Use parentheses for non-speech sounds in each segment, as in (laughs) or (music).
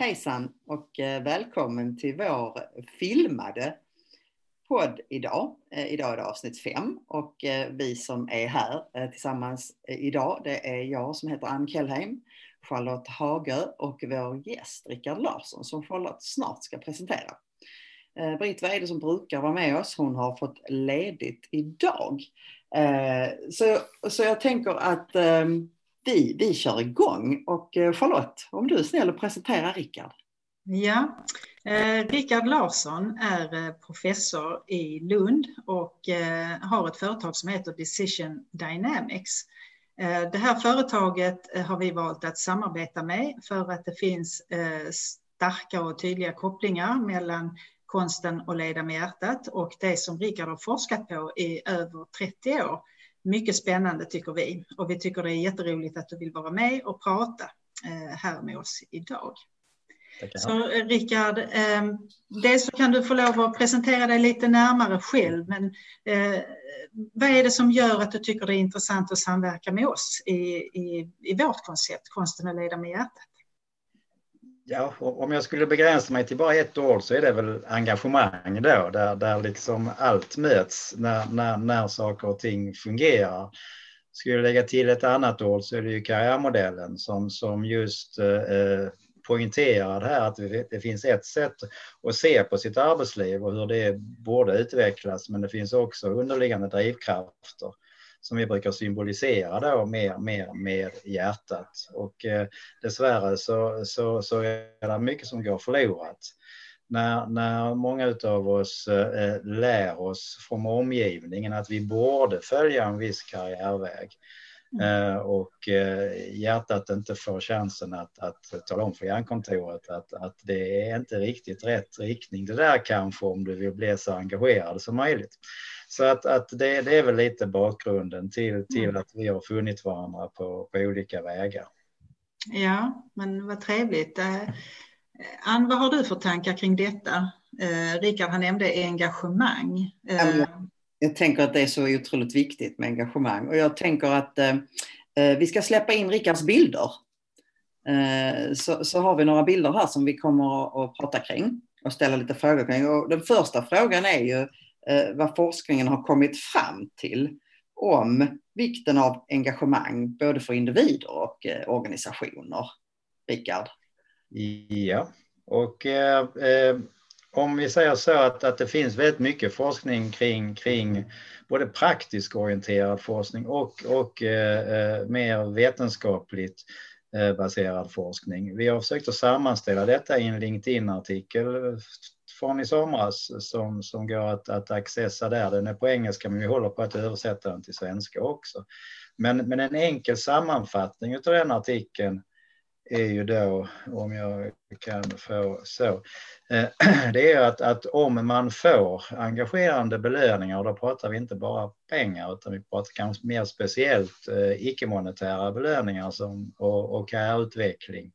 Hejsan och eh, välkommen till vår filmade podd idag. Eh, idag är det avsnitt fem och eh, vi som är här tillsammans idag det är jag som heter Ann Kellheim, Charlotte Hagö och vår gäst Rickard Larsson som Charlotte snart ska presentera. Britt Weide som brukar vara med oss, hon har fått ledigt idag. Så, så jag tänker att ehm, vi, vi kör igång och eh, Charlotte, om du är snäll och presentera Rickard. Ja, eh, Rickard Larsson är eh, professor i Lund och eh, har ett företag som heter Decision Dynamics. Eh, det här företaget eh, har vi valt att samarbeta med för att det finns starka och tydliga kopplingar mellan konsten att leda med hjärtat och det som Rickard har forskat på i över 30 år mycket spännande tycker vi och vi tycker det är jätteroligt att du vill vara med och prata eh, här med oss idag. Så eh, Rickard, eh, dels så kan du få lov att presentera dig lite närmare själv, men eh, vad är det som gör att du tycker det är intressant att samverka med oss i, i, i vårt koncept, Konsten att leda med hjärtat? Ja, om jag skulle begränsa mig till bara ett ord så är det väl engagemang då, där, där liksom allt möts när, när, när saker och ting fungerar. Skulle jag lägga till ett annat ord så är det ju karriärmodellen som, som just eh, poängterar det här att det finns ett sätt att se på sitt arbetsliv och hur det borde utvecklas, men det finns också underliggande drivkrafter som vi brukar symbolisera då mer, mer med hjärtat. Och eh, dessvärre så, så, så är det mycket som går förlorat. När, när många av oss eh, lär oss från omgivningen att vi borde följa en viss karriärväg mm. eh, och eh, hjärtat inte får chansen att, att tala om för hjärnkontoret att, att det är inte riktigt rätt riktning det där kanske om du vill bli så engagerad som möjligt. Så att, att det, det, är väl lite bakgrunden till, till mm. att vi har funnit varandra på, på olika vägar. Ja, men vad trevligt. Eh, Ann, vad har du för tankar kring detta? Eh, Rickard han nämnde engagemang. Eh, jag tänker att det är så otroligt viktigt med engagemang och jag tänker att eh, eh vi ska släppa in Rickards bilder. Eh, så, så, har vi några bilder här som vi kommer att, att prata kring och ställa lite frågor kring. Och den första frågan är ju Eh, Eh, vad forskningen har kommit fram till om vikten av engagemang både för individer och eh, organisationer. Rickard? Ja, och eh, eh, om vi säger så att, att det finns väldigt mycket forskning kring, kring både praktiskt orienterad forskning och, och eh, eh, mer vetenskapligt eh, baserad forskning. Vi har försökt att sammanställa detta i en LinkedIn-artikel från i somras som, som går att, att accessa där. Den är på engelska men vi håller på att översätta den till svenska också. Men, men en enkel sammanfattning av den artikeln är ju då, om jag kan få så, eh, (clears throat) det är att, att om man får engagerande belöningar, och då pratar vi inte bara pengar utan vi pratar kanske mer speciellt eh, icke-monetära belöningar som, och, och karriärutveckling,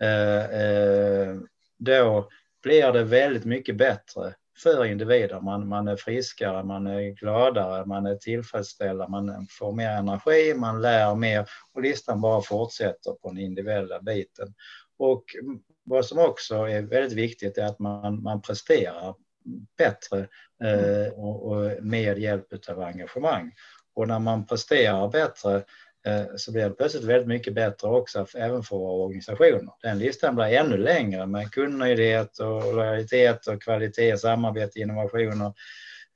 eh, då blir det väldigt mycket bättre för individer. Man, man är friskare, man är gladare, man är tillfredsställda, man får mer energi, man lär mer och listan bara fortsätter på den individuella biten. Och vad som också är väldigt viktigt är att man, man presterar bättre eh, och, och med hjälp av engagemang. Och när man presterar bättre Eh, så blir det plötsligt väldigt mycket bättre också även för våra organisationer. Den listan blir ännu längre med kundnöjdhet och lojalitet och kvalitet, samarbete, innovationer,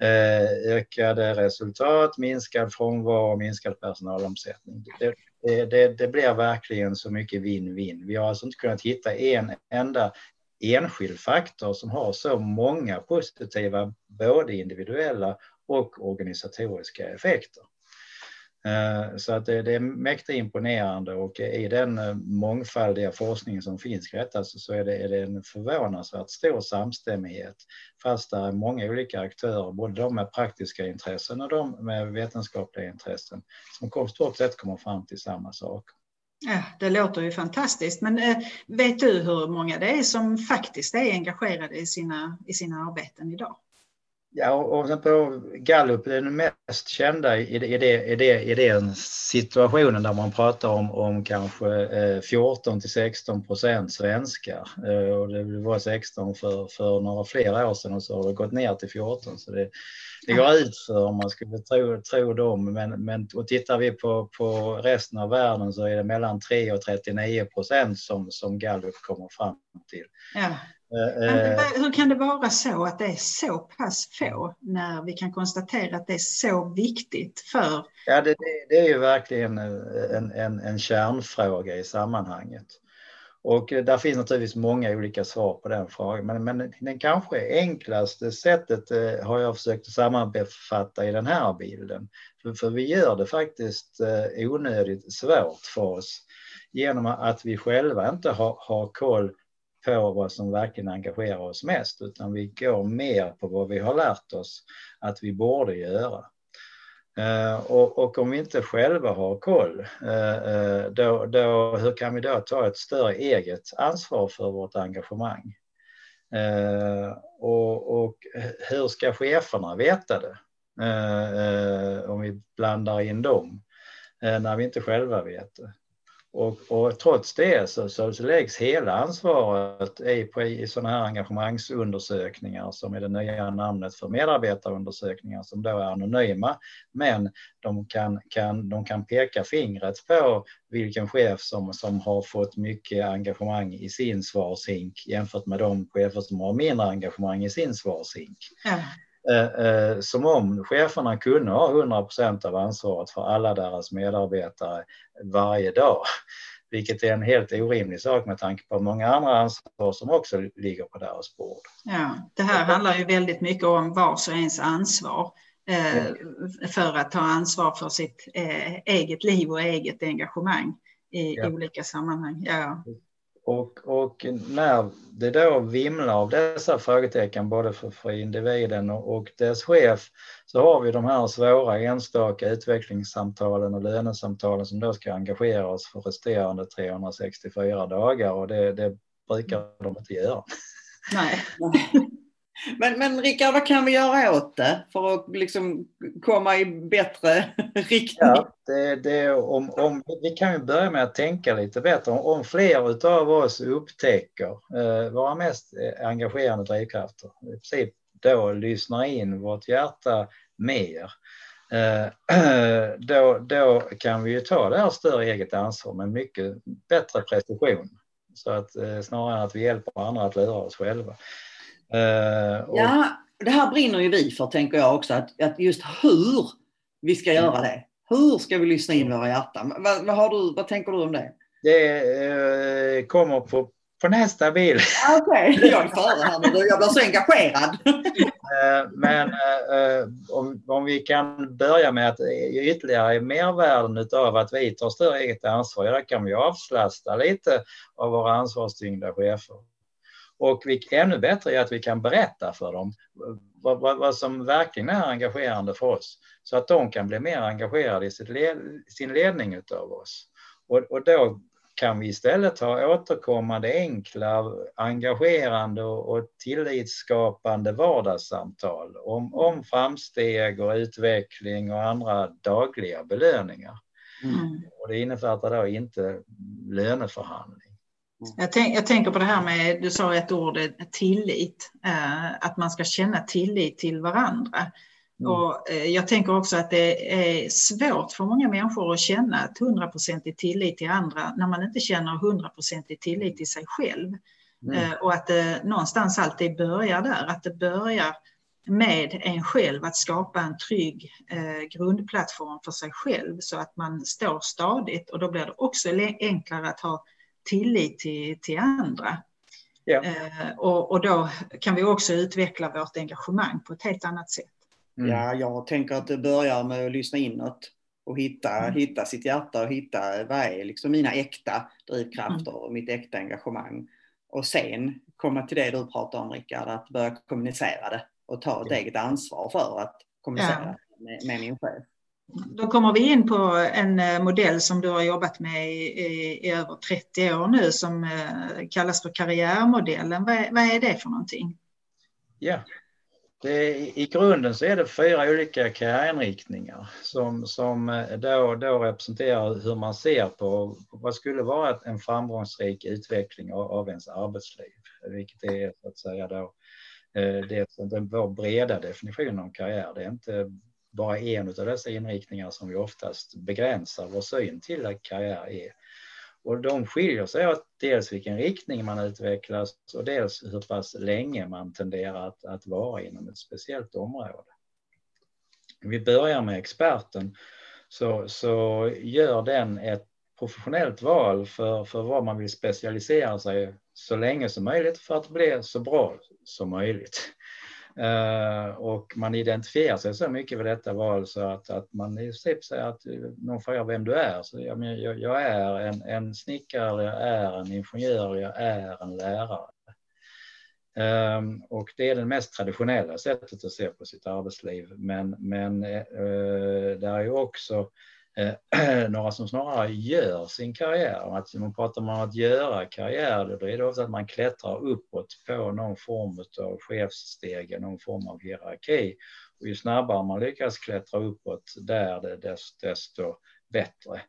eh, ökade resultat, minskad frånvaro, minskad personalomsättning. Det, det, det blir verkligen så mycket vinn-vinn. Vi har alltså inte kunnat hitta en enda enskild faktor som har så många positiva, både individuella och organisatoriska effekter. Eh, så att det, är mäktigt imponerande och i den eh, mångfaldiga forskning som finns kring detta så är det, är det en förvånansvärt stor samstämmighet fast det är många olika aktörer, både de med praktiska intressen och de med vetenskapliga intressen som kom, stort sett kommer fram till samma sak. Ja, det låter ju fantastiskt, men eh, vet du hur många det är som faktiskt är engagerade i sina, i sina arbeten idag? Ja, och sen på Gallup, den mest kända i, i, det, i, det, i den situationen där man pratar om, om kanske eh, 14 till 16 procent svenskar. Eh, och det var 16 för, för några fler år sedan och så har det gått ner till 14. Så det, det går ut för om man skulle tro, tro dem. Men, men och tittar vi på, på resten av världen så är det mellan 3 och 39 procent som, som Gallup kommer fram till. Ja. Men hur kan det vara så att det är så pass få när vi kan konstatera att det är så viktigt för... Ja, det, det är ju verkligen en, en, en kärnfråga i sammanhanget. Och där finns naturligtvis många olika svar på den frågan, men, men det kanske enklaste sättet eh, har jag försökt sammanfatta i den här bilden. För, för vi gör det faktiskt eh, onödigt svårt för oss genom att vi själva inte har, har koll på vad som verkligen engagerar oss mest, utan vi går mer på vad vi har lärt oss att vi borde göra. Eh, och, och, om vi inte själva har koll, eh, eh, då, då, hur kan vi då ta ett större eget ansvar för vårt engagemang? Och, och, hur ska cheferna veta det? om vi blandar in dem, när vi inte själva vet det. Och, och, trots det så, så, så läggs hela ansvaret i, på, i sådana här engagemangsundersökningar som är det nya namnet för medarbetarundersökningar som då är anonyma. Men de kan, kan, de kan peka fingret på vilken chef som, som har fått mycket engagemang i sin svarshink jämfört med de chefer som har mindre engagemang i sin svarshink. Ja. Eh, eh, som om cheferna kunde ha 100 procent av ansvaret för alla deras medarbetare varje dag. Vilket är en helt orimlig sak med tanke på många andra ansvar som också ligger på deras bord. Ja, det här handlar ju väldigt mycket om vars och ens ansvar eh, för att ta ansvar för sitt eget liv och eget engagemang i ja. olika sammanhang. Ja. Och, och, när det då vimlar av dessa frågetecken både för, för individen och, och, dess chef så har vi de här svåra enstaka utvecklingssamtalen och lönesamtalen som då ska engagera oss för resterande 364 dagar och det, det brukar de inte göra. Nej. (laughs) Men, men Rickard, vad kan vi göra åt det för att liksom komma i bättre (laughs) riktning? Ja, det, det, om, om, vi kan ju börja med att tänka lite bättre. Om, om fler av oss upptäcker eh, våra mest eh, engagerande drivkrafter, i princip då lyssnar in vårt hjärta mer, eh, (clears throat) då, då kan vi ju ta det här större eget ansvar med mycket bättre precision. Så att eh, snarare än att vi hjälper andra att lura oss själva. Uh, och... Ja, det här brinner ju vi för tänker jag också, att, att just hur vi ska göra mm. det. Hur ska vi lyssna in våra hjärtan? Vad, vad, har du, vad tänker du om det? Det uh, kommer på, på nästa bild. Okej, okay. (laughs) jag är före här nu. Jag blir så engagerad. uh, men om, om vi kan börja med att ytterligare mervärden av att vi tar större eget ansvar, ja, då kan vi avslasta lite av våra ansvarstyngda chefer. Och vi, ännu bättre är att vi kan berätta för dem vad, vad, vad, som verkligen är engagerande för oss. Så att de kan bli mer engagerade i led, sin ledning av oss. Och, och, då kan vi istället ha återkommande enkla, engagerande och, och tillitsskapande vardagssamtal om, om framsteg och utveckling och andra dagliga belöningar. Mm. Och det innefattar då inte löneförhandling. Mm. Jag, tänk, jag, tänker på det här med, du sa ett ord, tillit. Eh, att man ska känna tillit till varandra. Mm. Och eh, jag tänker också att det är svårt för många människor att känna ett hundraprocentig tillit till andra när man inte känner hundraprocentig tillit till sig själv. Mm. Eh, och att det någonstans alltid börjar där, att det börjar med en själv att skapa en trygg eh, grundplattform för sig själv så att man står stadigt och då blir det också enklare att ha tillit till, till andra. Ja. Eh, och, och då kan vi också utveckla vårt engagemang på ett helt annat sätt. Mm. Ja, jag tänker att det börjar med att lyssna inåt och hitta, mm. hitta sitt hjärta och hitta vad är liksom mina äkta drivkrafter mm. och mitt äkta engagemang. Och sen komma till det du pratar om Rickard, att börja kommunicera det och ta ett eget ansvar för att kommunicera ja. med, med min chef. Då kommer vi in på en eh, modell som du har jobbat med i, i, i över 30 år nu som eh, kallas för karriärmodellen. Vad är, vad är, det för någonting? Ja, det, I grunden så är det fyra olika karriärinriktningar som, som eh, då, då representerar hur man ser på vad skulle vara en framgångsrik utveckling av, av ens arbetsliv. Vilket är så att säga då, det är vår breda definition av karriär. Det är inte bara en av dessa inriktningar som vi oftast begränsar vår syn till att karriär är. Och de skiljer sig åt dels vilken riktning man utvecklas och dels hur pass länge man tenderar att, att vara inom ett speciellt område. Vi börjar med experten så, så gör den ett professionellt val för, för vad man vill specialisera sig så länge som möjligt för att bli så bra som möjligt. Eh, och man identifierar sig så mycket med detta val så att, att man i princip säger att någon frågar vem du är. Så jag, jag, jag är en, en snickare, jag är en ingenjör, jag är en lärare. Um, och det är det mest traditionella sättet att se på sitt arbetsliv. Men, men eh, eh, uh, det är ju också Eh, (clears throat) några som snarare gör sin karriär. Att man pratar om att göra karriär, då är det ofta att man klättrar uppåt på någon form av chefsstege, någon form av hierarki. Och ju snabbare man lyckas klättra uppåt där, desto, bättre.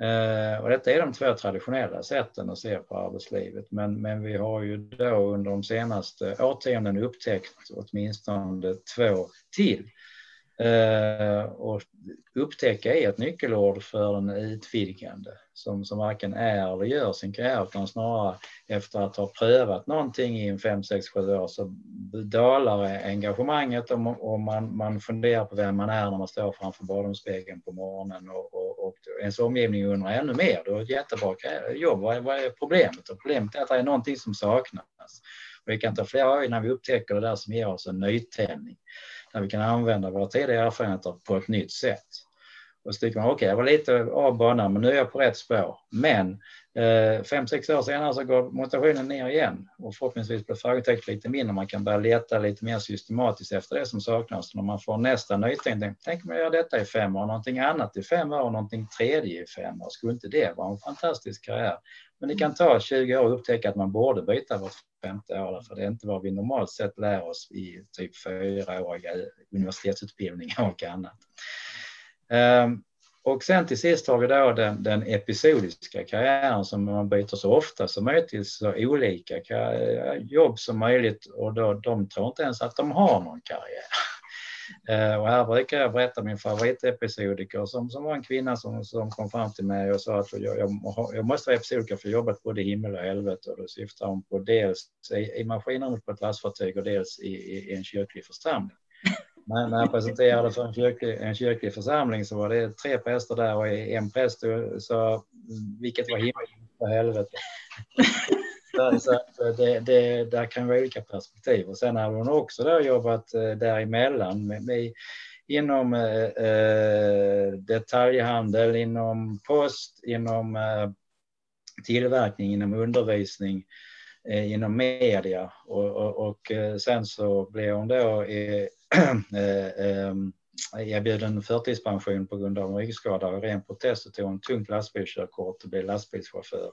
Eh, och detta är de två traditionella sätten att se på arbetslivet. Men, men vi har ju då under de senaste årtionden upptäckt åtminstone två till Eh, och upptäcka är ett nyckelord för en utvidgande som, som varken är eller gör sin karriär utan snarare efter att ha prövat någonting i en fem, sex, sju år så dalar engagemanget och, och man, man funderar på vem man är när man står framför badrumsspegeln på morgonen och, och, och ens omgivning undrar ännu mer. Du har ett jättebra jobb, vad är, vad är problemet? Och problemet är att det är någonting som saknas. Och vi kan ta flera år innan vi upptäcker det där som ger oss en nytändning där vi kan använda våra tidigare erfarenheter på ett nytt sätt. Och så tycker man, okej, okay, jag var lite av banan, men nu är jag på rätt spår. Men eh, fem, sex år senare så går motivationen ner igen och förhoppningsvis blir frågetecknet lite mindre. Man kan börja leta lite mer systematiskt efter det som saknas. När man får nästa nytänkning, tänk om jag gör detta i fem år, någonting annat i fem år någonting tredje i fem år. Skulle inte det vara en fantastisk karriär? Men det kan ta 20 år att upptäcka att man borde byta vart femte år, för det är inte vad vi normalt sett lär oss i typ fyraåriga universitetsutbildningar och annat. Ehm, och sen till sist har vi då den, den episodiska karriären som man byter så ofta som möjligt till så olika jobb som möjligt och då, de tror inte ens att de har någon karriär. (laughs) Ehm, och här brukar jag berätta min favoritepisodiker som, som var en kvinna som, som kom fram till mig och sa att jag, jag, jag måste vara episodiker för jag jobbat både i himmel och helvete och då syftar hon på dels i, i maskinrummet på ett lastfartyg och dels i, i, i en kyrklig församling när, när jag presenterade för en kyrklig, en kyrklig församling så var det tre präster där och en präst sa vilket var himmel för helvete. Så, det, det, där kan vara olika perspektiv. Och sen har hon också där jobbat eh, däremellan med, med, inom eh, eh, detaljhandel, inom post, inom eh, tillverkning, inom undervisning, eh, inom media och, och, och, sen så blev hon då (clears throat) Eh, ehm, erbjuden förtidspension på grund av en ryggskada och ren protest och tog en tungt lastbilskörkort och blev lastbilschaufför.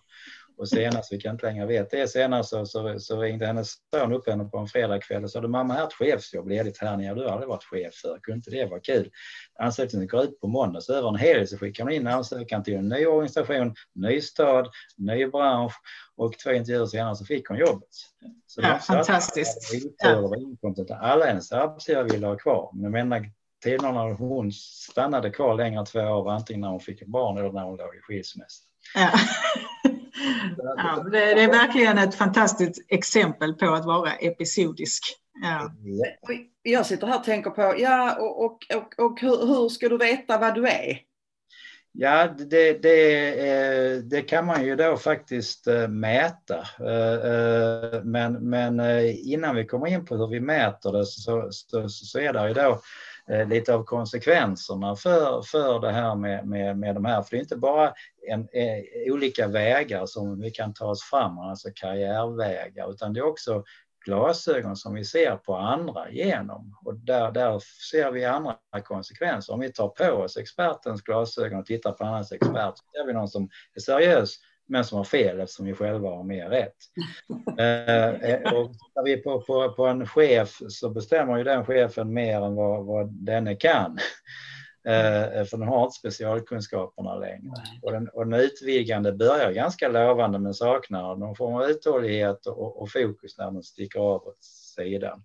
Och senast, vi kan inte längre veta det, senast så, så, så ringde hennes son upp henne på en fredagkväll och sa du mamma, här är ett chefsjobb ledigt här nere, du har aldrig varit chef för, kunde inte det vara kul? Ansökningen går ut på måndag, så över en helg så skickar hon in ansökan till en ny organisation, ny stad, ny bransch och två intervjuer senare så fick hon jobbet. Så ja, fantastiskt. Ja. Alla hennes arbetsgivare ville ha kvar, men menar tiderna när hon stannade kvar längre än två år, antingen när hon fick barn eller när hon låg i skilsmässa. Ja. Ja, det, är verkligen ett fantastiskt exempel på att vara episodisk. Ja. Jag sitter här och tänker på, ja, och, och, och, och hur, hur ska du veta vad du är? Ja, det, det, eh, det, kan man ju då faktiskt eh, mäta. Eh, men, men innan vi kommer in på hur vi mäter det så, så, så är det ju då Eh, lite av konsekvenserna för, för det här med, med, med de här. För det är inte bara en, eh, olika vägar som vi kan ta oss fram, alltså karriärvägar, utan det är också glasögon som vi ser på andra genom. Och där, där ser vi andra konsekvenser. Om vi tar på oss expertens glasögon och tittar på annans expert så ser vi någon som är seriös, men som har fel eftersom vi själva har mer rätt. (laughs) eh, och när vi på, på, på en chef så bestämmer ju den chefen mer än vad, vad denne kan. Eh, för den har inte specialkunskaperna längre. Och den, och den utvidgande börjar ganska lovande men saknar någon form av uthållighet och, och fokus när den sticker av åt sidan.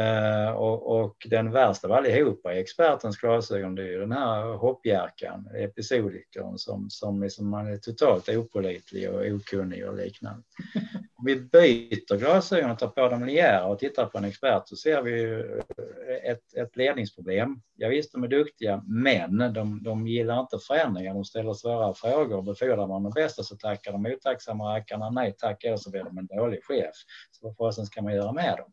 Uh, och, och, den värsta av allihopa i expertens glasögon det är ju den här hoppjerkan, episodikern som, som liksom man är totalt opolitlig och okunnig och liknande. (laughs) Om vi byter glasögon och tar på de linjära och tittar på en expert så ser vi ju ett, ett ledningsproblem. Ja, visst, de är duktiga, men de, de gillar inte förändringar. De ställer svåra frågor. Befordrar man de bästa så tackar de otacksamma rackarna nej tack, eller så blir de en dålig chef. Så vad fasen ska man göra med dem?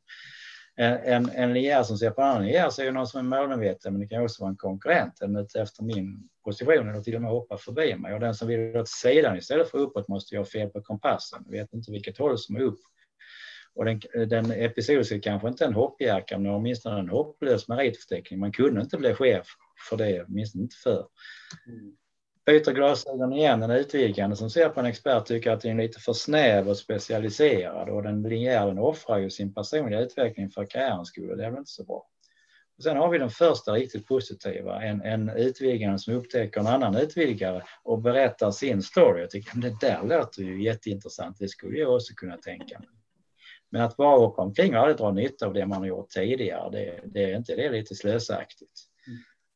En, en linjär som ser på en annan linjär så är ju någon som är målmedveten, men det kan också vara en konkurrent, en ute efter min position eller till och med hoppa förbi mig. Och den som vill åt sidan istället för uppåt måste ju ha fel på kompassen, vet inte vilket håll som är upp. Och den, den episodiska kanske inte en hoppjacka, men åtminstone en hopplös meritförteckning. Man kunde inte bli chef för det, åtminstone inte för. Mm byter glasögon igen, den utvikande som ser på en expert tycker att den är lite för snäv och specialiserad och den linjären offrar ju sin personliga utveckling för karriärens skull och det är väl inte så bra. Och sen har vi den första riktigt positiva, en, en utvidgare som upptäcker en annan utvidgare och berättar sin story. Jag tycker det där låter ju jätteintressant, det skulle jag också kunna tänka mig. Men att bara åka omkring och aldrig dra nytta av det man har gjort tidigare, det, det är inte det är lite slösaktigt.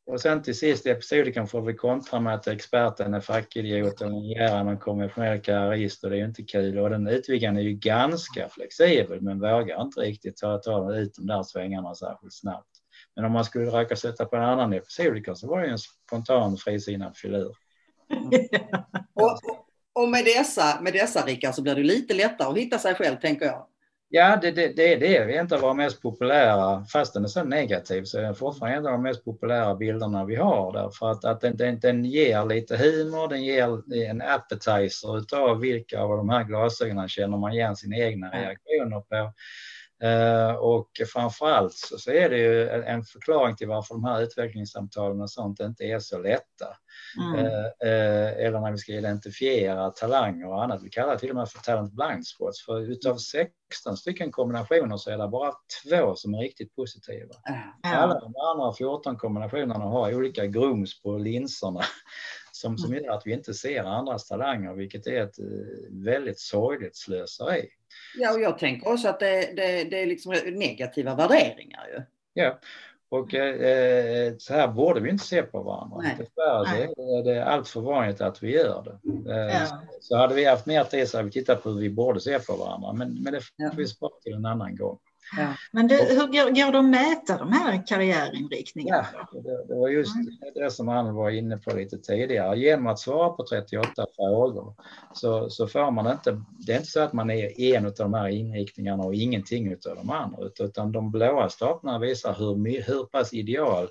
Och sen till sist i episoden får vi kontra med att experten är fackidiot och den någon konventionell karriärist och det är ju inte kul. Och den utviggaren är ju ganska flexibel men vågar inte riktigt ta, ta ut de där svängarna särskilt snabbt. Men om man skulle råka sätta på en annan episodiker så var det ju en spontan frisinnad filur. (laughs) och, och med dessa, med dessa Rickard så blir det lite lättare att hitta sig själv tänker jag. Ja, det, det, det är det. Är inte våra mest populära, fast den är så negativ så är den fortfarande en av de mest populära bilderna vi har därför att, att den, den, den ger lite humor, den ger en appetizer utav vilka av de här glasögonen känner man igen sina egna reaktioner på. Uh, och framförallt så, så är det ju en förklaring till varför de här utvecklingssamtalen och sånt inte är så lätta. Mm. Uh, uh, eller när vi ska identifiera talanger och annat. Vi kallar det till och med för talent blind spots. För utav 16 stycken kombinationer så är det bara två som är riktigt positiva. Alla de andra 14 kombinationerna har olika grums på linserna som, som mm. gör att vi inte ser andras talanger, vilket är ett väldigt sorgligt slöseri. Ja, och jag tänker också att det, det, det är liksom negativa värderingar ju. Ja, och eh, så här borde vi inte se på varandra. Dessvärre är det allt för vanligt att vi gör det. Eh, ja. Så hade vi haft mer tid så hade vi tittat på hur vi borde se på varandra. Men, men det får vi spara till en annan gång. Ja. Men det, hur går, går det att mäta de här karriärinriktningarna? Ja, det, det, var just mm. det som han var inne på lite tidigare. Genom att svara på 38 frågor så, så får man inte, det är inte så att man är en av de här inriktningarna och ingenting av de andra, utan de blåa staplarna visar hur, hur pass ideal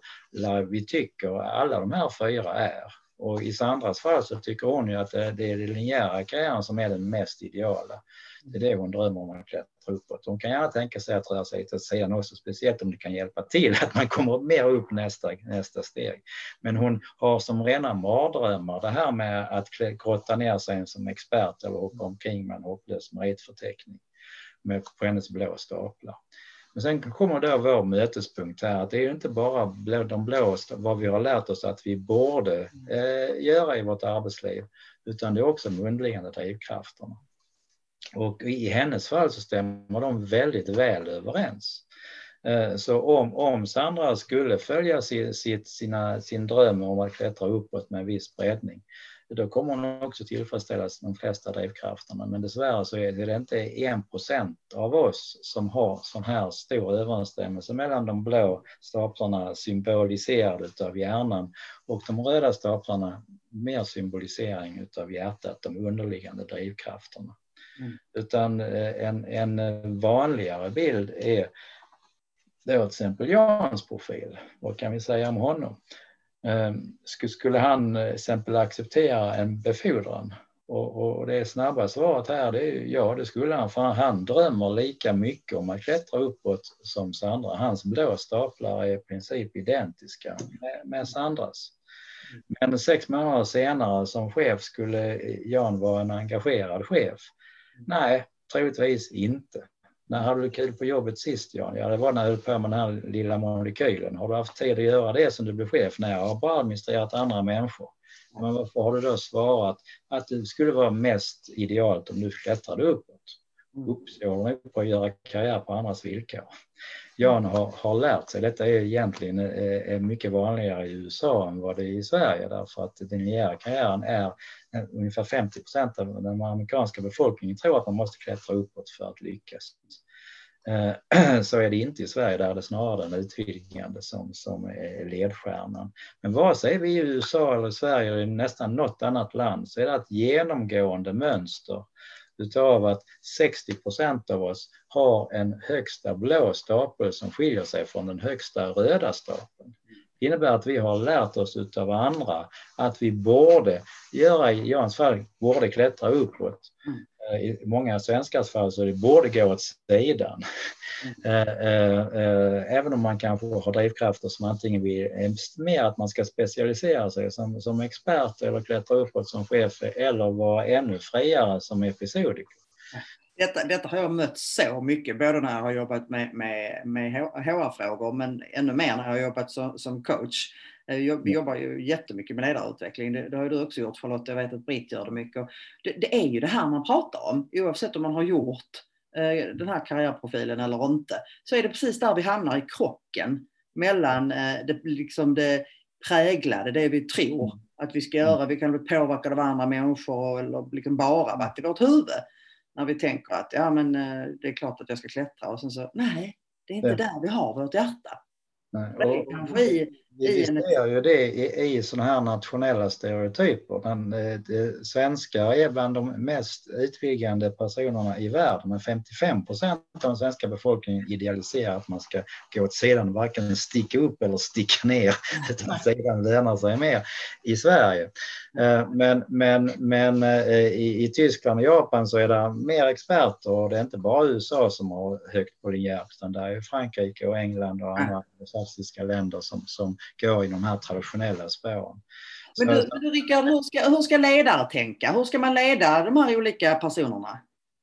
vi tycker alla de här fyra är. Och i Sandras fall så tycker hon ju att det, det är den linjära karriären som är den mest ideala. Det är det hon drömmer om att klättra uppåt. Hon kan gärna tänka sig att röra sig till sidan också, speciellt om det kan hjälpa till att man kommer mer upp nästa, nästa steg. Men hon har som rena mardrömmar det här med att grotta ner sig som expert eller hoppa omkring med en hopplös meritförteckning med på hennes blå staplar. Men sen kommer då vår mötespunkt här, att det är ju inte bara de blå, vad vi har lärt oss att vi borde eh, göra i vårt arbetsliv, utan det är också de underliggande drivkrafterna. Och i hennes fall så stämmer de väldigt väl överens. Eh, så om, om Sandra skulle följa sitt, sina, sin dröm om att klättra uppåt med en viss breddning, då kommer hon också tillfredsställa de flesta drivkrafterna. Men dessvärre så är det inte en procent av oss som har sån här stor överensstämmelse mellan de blå staplarna symboliserade av hjärnan och de röda staplarna mer symbolisering av hjärtat, de underliggande drivkrafterna. Mm. Utan eh, en, en vanligare bild är då till exempel Jans profil. Vad kan vi säga om honom? Ehm, skulle han eh, till exempel acceptera en befordran? Och, och det snabba svaret här det är ja, det skulle han, för han drömmer lika mycket om att klättra uppåt som Sandra. Hans blå staplar är i princip identiska med, med Sandras. Men sex månader senare som chef skulle Jan vara en engagerad chef. Nej, troligtvis inte. När hade du kul på jobbet sist Jan? Ja, det var när jag höll på med den här lilla molekylen. Har du haft tid att göra det som du blev chef? Nej, jag har bara administrerat andra människor. Men varför har du då svarat att det skulle vara mest idealt om du klättrade uppåt? Mm. Uppstår på att göra karriär på andras villkor. Jan har, har lärt sig, detta är egentligen eh, är mycket vanligare i USA än vad det är i Sverige därför att den linjära karriären är eh, ungefär 50 procent av den amerikanska befolkningen tror att man måste klättra uppåt för att lyckas. Eh, (clears throat) så är det inte i Sverige, där är det snarare den utvidgande som, som är ledstjärnan. Men vare sig vi är i USA eller Sverige eller i nästan något annat land så är det ett genomgående mönster utav att 60 procent av oss har en högsta blå stapel som skiljer sig från den högsta röda stapeln. Det innebär att vi har lärt oss utav andra att vi borde göra, i Jans fall, borde klättra uppåt. Mm. Eh, i många svenskars fall så det borde gå åt sidan. Mm. (laughs) Eh, eh, även om man kanske har drivkrafter som antingen vill mer att man ska specialisera sig som, som expert eller klättra uppåt som chef eller vara ännu friare som episodiker. Detta, detta har jag mött så mycket, både när jag har jobbat med, med, med HR-frågor men ännu mer när jag har jobbat som, som coach. Jag jobbar ju jättemycket med ledarutveckling. Det, det har du också gjort Charlotte. Jag vet att Britt gör det mycket. Det, det, är ju det här man pratar om oavsett om man har gjort eh, den här karriärprofilen eller inte. Så är det precis där vi hamnar i krocken mellan eh, det, liksom det präglade, det vi tror att vi ska göra. Vi kan bli påverkade av andra människor eller liksom bara varit i vårt huvud. När vi tänker att ja men eh, det är klart att jag ska klättra och sen så nej, det är inte det. där vi har vårt hjärta. Nej. Och, kanske i vi ser ju det i, i sådana här nationella stereotyper. Men eh, svenskar är bland de mest utvidgande personerna i världen. Men 55 procent av den svenska befolkningen idealiserar att man ska gå åt sidan, varken sticka upp eller sticka ner, (laughs) utan sidan lönar sig mer i Sverige. Eh, men, men, men eh, i, i Tyskland och Japan så är det mer experter och det är inte bara USA som har högt på linjärt utan det är Frankrike och England och andra fantastiska länder som, som går i de här traditionella spåren. Men du, du Rickard, hur ska, hur ska ledare tänka? Hur ska man leda de här olika personerna?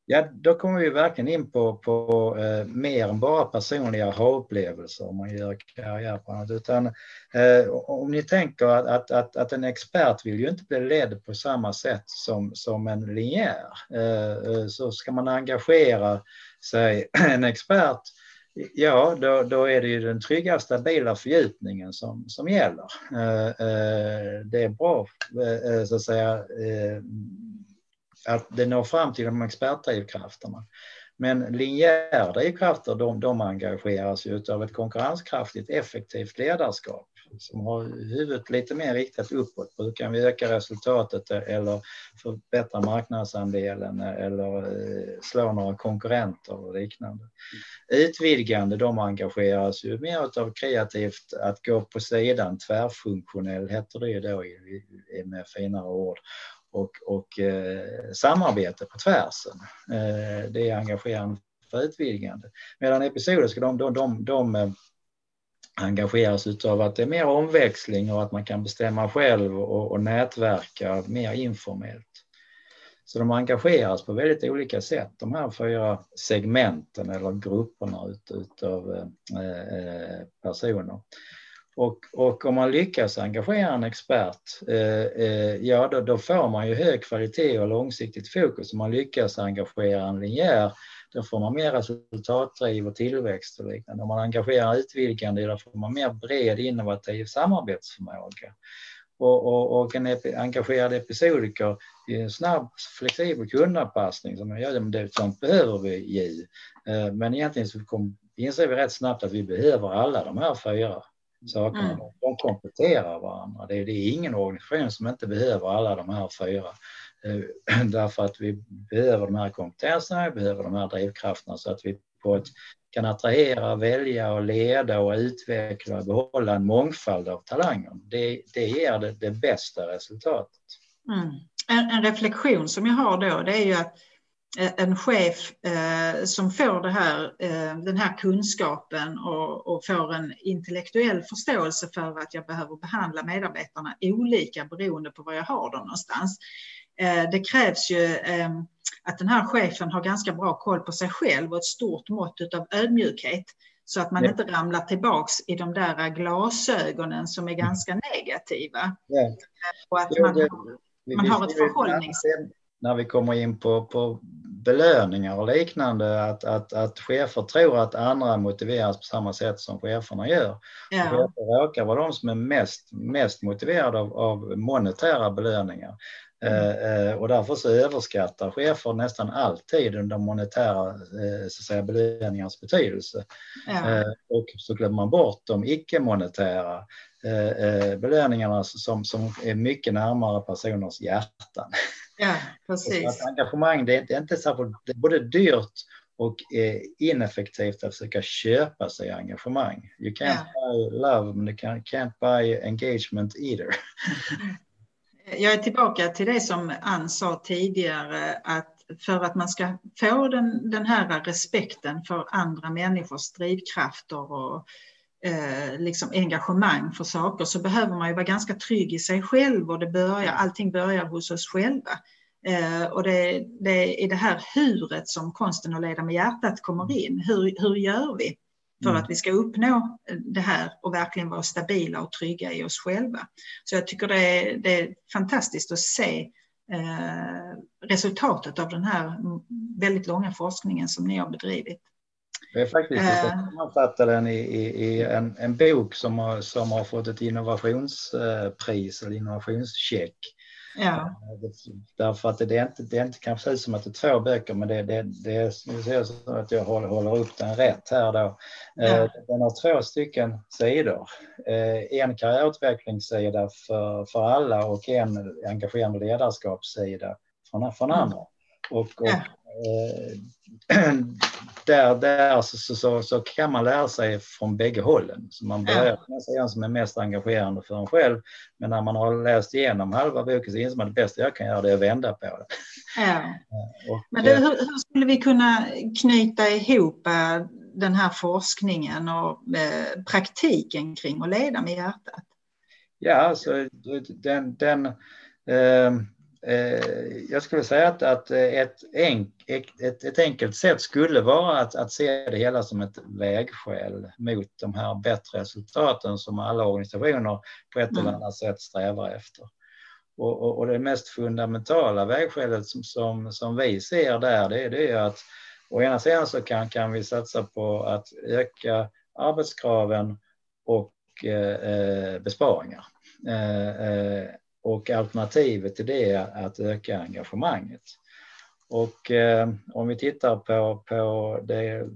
Ja, då kommer vi verkligen in på, på eh, mer än bara personliga ha-upplevelser om man gör karriär på annat. Utan, eh, om ni tänker att, att, att, att, en expert vill ju inte bli ledd på samma sätt som, som en linjär. Eh, eh så ska man engagera sig, (clears throat) en expert Ja, då, då är det ju den trygga, stabila fördjupningen som, som gäller. Eh, eh, det är bra, eh, så att säga, att det når fram till de expertdrivkrafterna. Men linjära drivkrafter, de, de engageras ju av ett konkurrenskraftigt, effektivt ledarskap som har huvudet lite mer riktat uppåt. Hur kan vi öka resultatet eller förbättra marknadsandelen eller eh, slå några konkurrenter och liknande. Utvidgande, de engageras ju mer av kreativt att gå på sidan, tvärfunktionell heter det ju då med finare ord och, och eh, samarbete på tvärsen. Eh, det är engagerande för utvidgande. Medan episodiska, de, de, de, de eh, engageras utav att det är mer omväxling och att man kan bestämma själv och, och nätverka mer informellt. Så de engageras på väldigt olika sätt, de här fyra segmenten eller grupperna ut, utav eh, eh personer. Och, och, om man lyckas engagera en expert, eh, eh, ja då, då, får man ju hög kvalitet och långsiktigt fokus. Om man lyckas engagera en linjär då får man mer resultatdriv och tillväxt och liknande. Om man engagerar utvidgande, då får man mer bred innovativ samarbetsförmåga. Och, och, och en epi, engagerad episodiker i en snabb, flexibel kundanpassning, som ja, det, sånt behöver vi ju. Eh, men egentligen så kom, inser vi rätt snabbt att vi behöver alla de här fyra sakerna. Mm. De kompletterar varandra. Det är, det är ingen organisation som inte behöver alla de här fyra. Eh, (clears throat) därför att vi behöver de här kompetenserna, vi behöver de här drivkrafterna så att vi på ett kan attrahera, välja och leda och utveckla och behålla en mångfald av talanger. Det, det ger det, det bästa resultatet. Mm. En, en, reflektion som jag har då det är ju att eh, en chef eh, som får det här, eh, den här kunskapen och, och, får en intellektuell förståelse för att jag behöver behandla medarbetarna olika beroende på var jag har dem någonstans. Eh, det krävs ju eh, att den här chefen har ganska bra koll på sig själv och ett stort mått av ödmjukhet så att man ja. inte ramlar tillbaks i de där glasögonen som är ganska negativa. Ja. Och att man, man har ett förhållningssätt när vi kommer in på, på belöningar och liknande, att, att, att chefer tror att andra motiveras på samma sätt som cheferna gör. Ja. Chefer råkar vara de som är mest, mest motiverade av, av monetära belöningar. Mm. Eh, och därför så överskattar chefer nästan alltid de monetära eh, så säga, belöningarnas betydelse. Ja. Eh, och så glömmer man bort de icke-monetära eh, eh, belöningarna som, som är mycket närmare personers hjärtan. Ja, (laughs) precis. Att engagemang det är, det är inte särskilt, det är både dyrt och eh, ineffektivt att försöka köpa sig engagemang. You can't ja. buy love, men you can't buy engagement either. Jag är tillbaka till det som Ann sa tidigare, att för att man ska få den, den här respekten för andra människors drivkrafter och eh, liksom engagemang för saker så behöver man ju vara ganska trygg i sig själv och det börjar, allting börjar hos oss själva. Eh, och det, det är i det här huret som konsten att leda med hjärtat kommer in. Hur, hur gör vi för mm. att vi ska uppnå det här och verkligen vara stabila och trygga i oss själva? Så jag tycker det är, det är fantastiskt att se eh, resultatet av den här väldigt långa forskningen som ni har bedrivit. Det är faktiskt jag äh. sammanfattar den i, i, i en, en, bok som har, som har fått ett innovationspris eller innovationscheck. Ja. Därför att det är inte, det är inte kanske ut som att det är två böcker, men det, det, det ser så att jag håller, håller upp den rätt här då. Ja. Eh, den har två stycken sidor. Eh, en karriärutvecklingssida för, för alla och en engagerande ledarskapssida från, från andra. Och, och ja. Eh, (clears throat) där, där så, så, så, kan man lära sig från bägge hållen. Så man börjar med en som är mest engagerande för en själv, men när man har läst igenom halva boken så inser man att det bästa jag kan göra det är att vända på det. Ja. (laughs) Och, men du, hur, hur, skulle vi kunna knyta ihop eh, den här forskningen och eh, praktiken kring att leda med hjärtat? Ja, alltså den, den eh, Eh, jag skulle säga att, att ett, enk, ett, ett, enkelt sätt skulle vara att, att se det hela som ett vägskäl mot de här bättre resultaten som alla organisationer på ett eller mm. annat sätt strävar efter. Och, och, och det mest fundamentala vägskälet som, som, som vi ser där, det, det är att å ena sidan så kan, kan vi satsa på att öka arbetskraven och eh, eh besparingar. Eh, eh, och alternativet till det är att öka engagemanget. Och eh, om vi tittar på, på det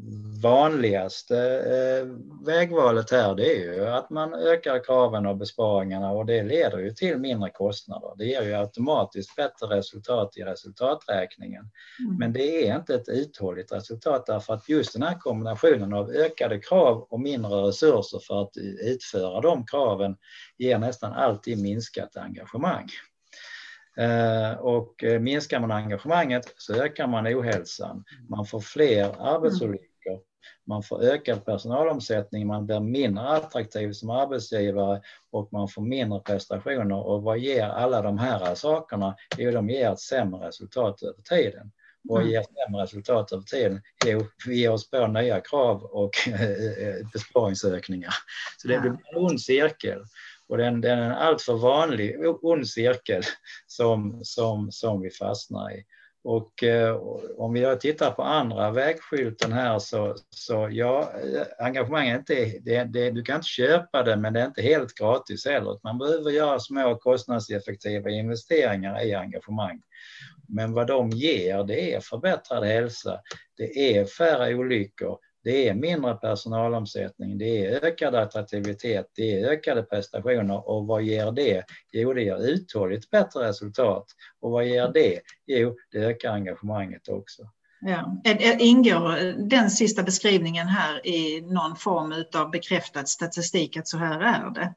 vanligaste eh, vägvalet här, det är ju att man ökar kraven och besparingarna och det leder ju till mindre kostnader. Det ger ju automatiskt bättre resultat i resultaträkningen. Mm. Men det är inte ett uthålligt resultat därför att just den här kombinationen av ökade krav och mindre resurser för att utföra de kraven ger nästan alltid minskat engagemang. Eh, och eh, minskar man engagemanget så ökar man ohälsan. Man får fler arbetsolyckor, man får ökad personalomsättning, man blir mindre attraktiv som arbetsgivare och man får mindre prestationer. Och vad ger alla de här sakerna? Jo, de ger ett sämre resultat över tiden. Och ger sämre resultat över tiden? Jo, vi ger oss på nya krav och (laughs) eh, besparingsökningar. Så det blir en ond cirkel. Och den, den är en alltför vanlig ond cirkel som, som, som vi fastnar i. Och eh, om vi tittar på andra vägskylten här så, så ja, eh, engagemang är inte, det, det, du kan inte köpa det men det är inte helt gratis heller. Man behöver göra små kostnadseffektiva investeringar i engagemang. Men vad de ger det är förbättrad hälsa, det är färre olyckor, det är mindre personalomsättning, det är ökad attraktivitet, det är ökade prestationer och vad ger det? Jo, det ger uthålligt bättre resultat. Och vad ger det? Jo, det ökar engagemanget också. Ja. Ingår den sista beskrivningen här i någon form av bekräftad statistik att så här är det?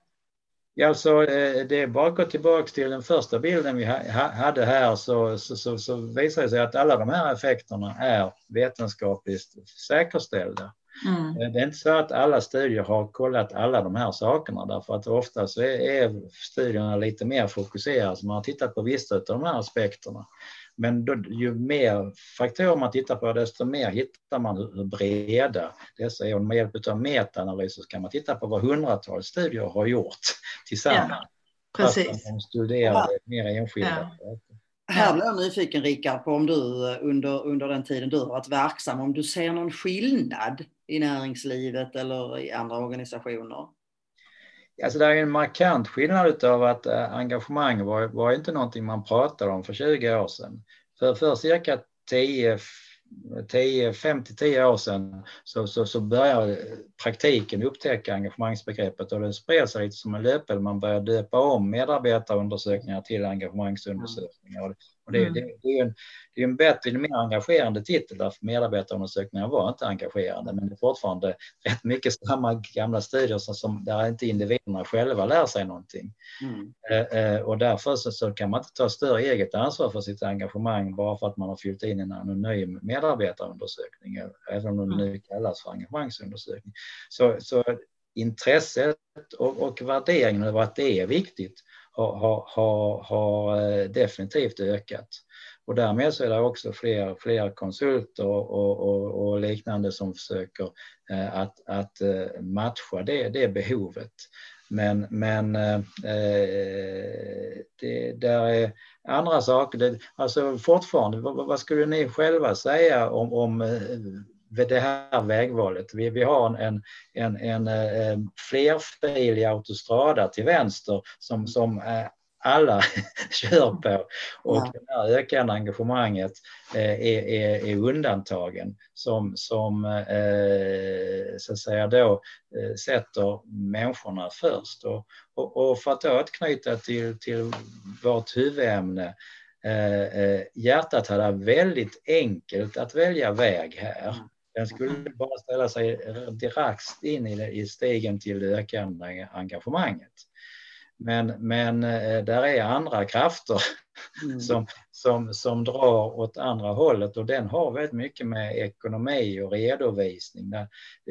Ja, alltså, det är bara att gå tillbaka till den första bilden vi hade här så, så, så, så visar det sig att alla de här effekterna är vetenskapligt säkerställda. Mm. Det är inte så att alla studier har kollat alla de här sakerna därför att ofta så är, är studierna lite mer fokuserade, så man har tittat på vissa av de här aspekterna. Men då, ju mer faktorer man tittar på, desto mer hittar man hur breda dessa är. Och med hjälp av metaanalyser kan man titta på vad hundratals studier har gjort tillsammans. Ja, precis. De studerar mer enskilda. Ja. Här blir jag nyfiken Rickard på om du under, under den tiden du har varit verksam, om du ser någon skillnad i näringslivet eller i andra organisationer? Alltså det är en markant skillnad av att eh, engagemang var, var inte någonting man pratade om för 20 år sedan. För, för cirka 10 10, 5-10 år sedan så, så, så började praktiken upptäcka engagemangsbegreppet och det spred sig lite som en löpeld. Man började döpa om medarbetarundersökningar till engagemangsundersökningar. Och det, mm. det, det, är en, det är en bättre, mer engagerande titel därför medarbetarundersökningar var inte engagerande men det är fortfarande rätt mycket samma gamla studier som, som där inte individerna själva lär sig någonting. Mm. Eh, eh, och därför så, så, kan man inte ta större eget ansvar för sitt engagemang bara för att man har fyllt in en anonym medarbetarundersökning, även om det nu kallas för engagemangsundersökning. Så, så intresset och, och värderingen över att det är viktigt har, har, har eh, definitivt ökat. Och därmed så är det också fler, fler konsulter och, och, och liknande som försöker eh, att, att eh, matcha det, det behovet. Men, men eh, det där är andra saker. Det, alltså fortfarande, vad, vad, skulle ni själva säga om, om det här vägvalet. Vi, vi har en, en, en, en flerfilig autostrada till vänster som, som alla (laughs) kör på och ja. det här ökande engagemanget är, är, är undantagen som, som eh, så att säga då eh, sätter människorna först. Och, och, och för att då knyta till, till vårt huvudämne eh, hjärtat hade väldigt enkelt att välja väg här. Den skulle mm. bara ställa sig direkt in i, i stegen till det ökande engagemanget. Men, men eh, där är andra krafter mm. som, som, som drar åt andra hållet och den har väldigt mycket med ekonomi och redovisning. Eh,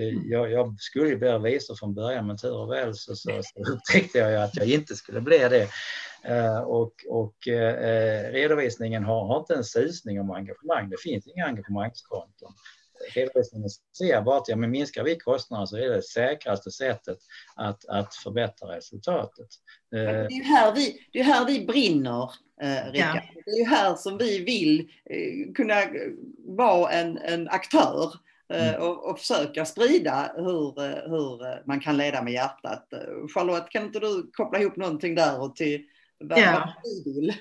mm. Jag, jag skulle bli revisor från början men tur och väl så, så, så upptäckte jag att jag inte skulle bli det. Uh, och, och redovisningen har, har inte en susning om engagemang. Det finns inga engagemangskonton redovisningen ser bara att ja, men minskar vi kostnaderna så är det, säkraste sättet att, att förbättra resultatet. Det är ju här vi, det är här vi brinner, eh, Rickard. Ja. Det är ju här som vi vill eh, kunna vara en, en aktör eh, mm. och, och, försöka sprida hur, eh, hur man kan leda med hjärtat. Charlotte, kan inte du koppla ihop någonting där och till vad, ja. vi vill?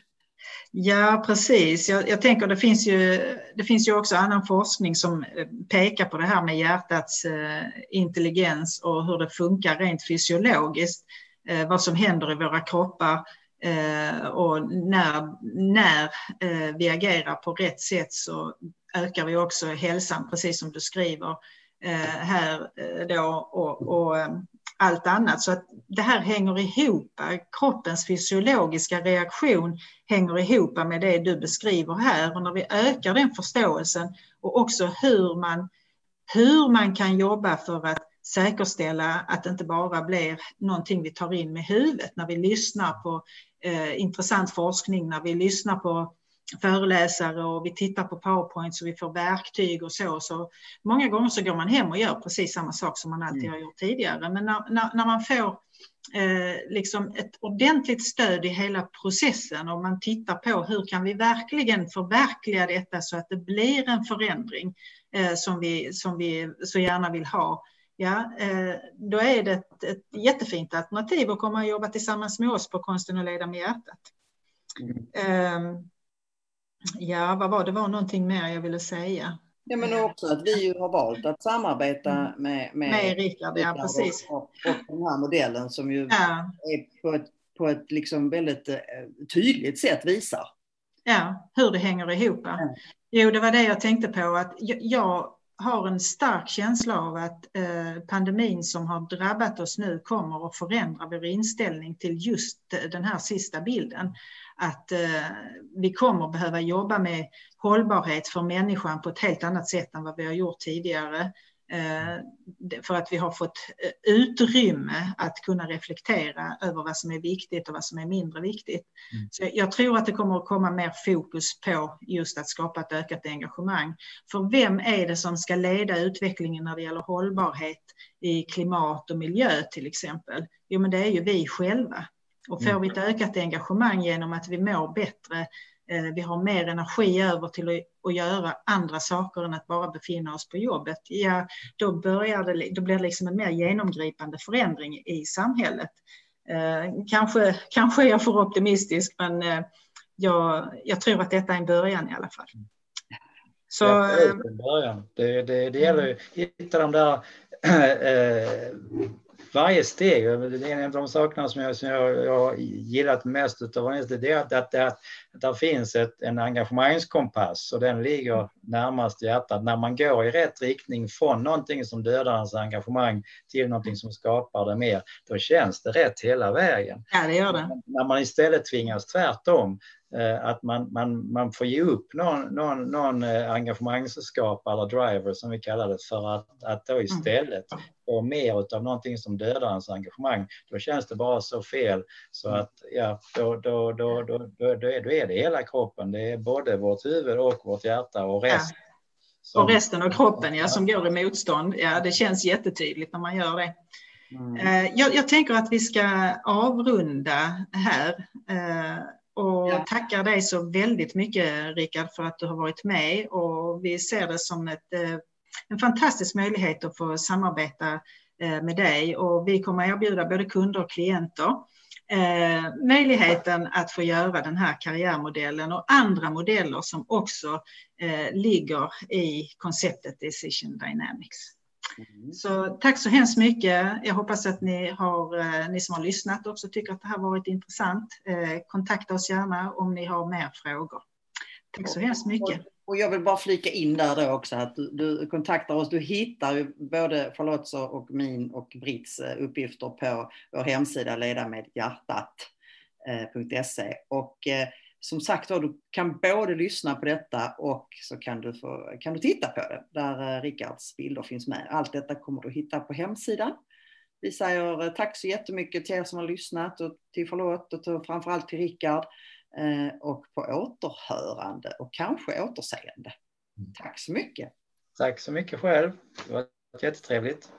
Ja, precis. Jag, jag, tänker det finns, ju, det finns ju också annan forskning som eh, pekar på det här med hjärtats eh, intelligens och hur det funkar rent fysiologiskt. Eh, vad som händer i våra kroppar eh, och när, när eh, vi agerar på rätt sätt så ökar vi också hälsan, precis som du skriver eh, här eh, då. Och, och eh, allt annat. Så att det här hänger ihop. Kroppens fysiologiska reaktion hänger ihop med det du beskriver här. Och när vi ökar den förståelsen och också hur man, hur man kan jobba för att säkerställa att det inte bara blir någonting vi tar in med huvudet när vi lyssnar på eh, intressant forskning, när vi lyssnar på föreläsare och vi tittar på powerpoint så vi får verktyg och så. så många gånger så går man hem och gör precis samma sak som man alltid mm. har gjort tidigare. Men när, när, när man får eh, liksom ett ordentligt stöd i hela processen och man tittar på hur kan vi verkligen förverkliga detta så att det blir en förändring eh, som, vi, som vi så gärna vill ha. Ja, eh, då är det ett, ett jättefint alternativ att komma och jobba tillsammans med oss på Konsten att leda med hjärtat. Mm. Ja, vad var det? var någonting mer jag ville säga. Ja, men också att vi har valt att samarbeta mm. med, med, med Rickard, ja, precis. Och, och, den här modellen som ju ja. är på ett, på ett liksom väldigt eh, tydligt sätt visar. Ja, hur det hänger ihop. Ja. Jo, det var det jag tänkte på. att jag, har en stark känsla av att eh, pandemin som har drabbat oss nu kommer att förändra vår inställning till just den här sista bilden. Att eh, vi kommer behöva jobba med hållbarhet för människan på ett helt annat sätt än vad vi har gjort tidigare. Eh, för att vi har fått eh, utrymme att kunna reflektera över vad som är viktigt och vad som är mindre viktigt. Mm. Så jag tror att det kommer att komma mer fokus på just att skapa ett ökat engagemang. För vem är det som ska leda utvecklingen när det gäller hållbarhet i klimat och miljö till exempel? Jo, men det är ju vi själva. Och får mm. vi ett ökat engagemang genom att vi mår bättre Eh, vi har mer energi över till att, göra andra saker än att bara befinna oss på jobbet, ja, då, börjar det, då blir det liksom en mer genomgripande förändring i samhället. Eh, kanske, kanske är jag för optimistisk, men eh, jag, jag tror att detta är en början i alla fall. Så, det, är en början. Det, det, det gäller att hitta de där (clears throat) varje steg, det är en av de sakerna som jag, som jag, jag gillat mest utav det är att, att, att, att det finns ett, en engagemangskompass och den ligger närmast hjärtat. När man går i rätt riktning från någonting som dödar ens engagemang till någonting som skapar det mer, då känns det rätt hela vägen. Ja, det gör det. När man istället tvingas tvärtom, att man, man, man får ge upp någon, någon, någon eh, engagemangsskapare eller driver som vi kallar det för att, att då istället få mer av någonting som dödar ens engagemang. Då känns det bara så fel så att ja, då, då, då, då, då, då är det hela kroppen. Det är både vårt huvud och vårt hjärta och resten. Ja. Och resten av kroppen ja, som går i motstånd. Ja, det känns jättetydligt när man gör det. Mm. Eh, jag, jag, tänker att vi ska avrunda här. Jag tackar dig så väldigt mycket Rickard för att du har varit med och vi ser det som ett, eh, en fantastisk möjlighet att få samarbeta eh, med dig och vi kommer erbjuda både kunder och klienter eh, möjligheten att få göra den här karriärmodellen och andra modeller som också eh, ligger i konceptet Decision Dynamics. Mm. Så tack så hemskt mycket. Jag hoppas att ni, har, eh, ni som har lyssnat också tycker att det här varit intressant. Eh, kontakta oss gärna om ni har mer frågor. Tack så hemskt mycket. Och jag vill bara flika in där då också att du, du kontaktar oss. Du hittar både Charlottes och min och Britts eh, uppgifter på vår hemsida ledamedhjärtat.se. Och som sagt var, du kan både lyssna på detta och så kan du, få, kan du titta på det där eh, Rickards bilder finns med. Allt detta kommer du hitta på hemsidan. Vi säger eh, tack så jättemycket till er som har lyssnat och till förlåt och till, framförallt till Rickard. Eh, och på återhörande och kanske återseende. Mm. Tack så mycket. Tack så mycket själv. Det var jättetrevligt.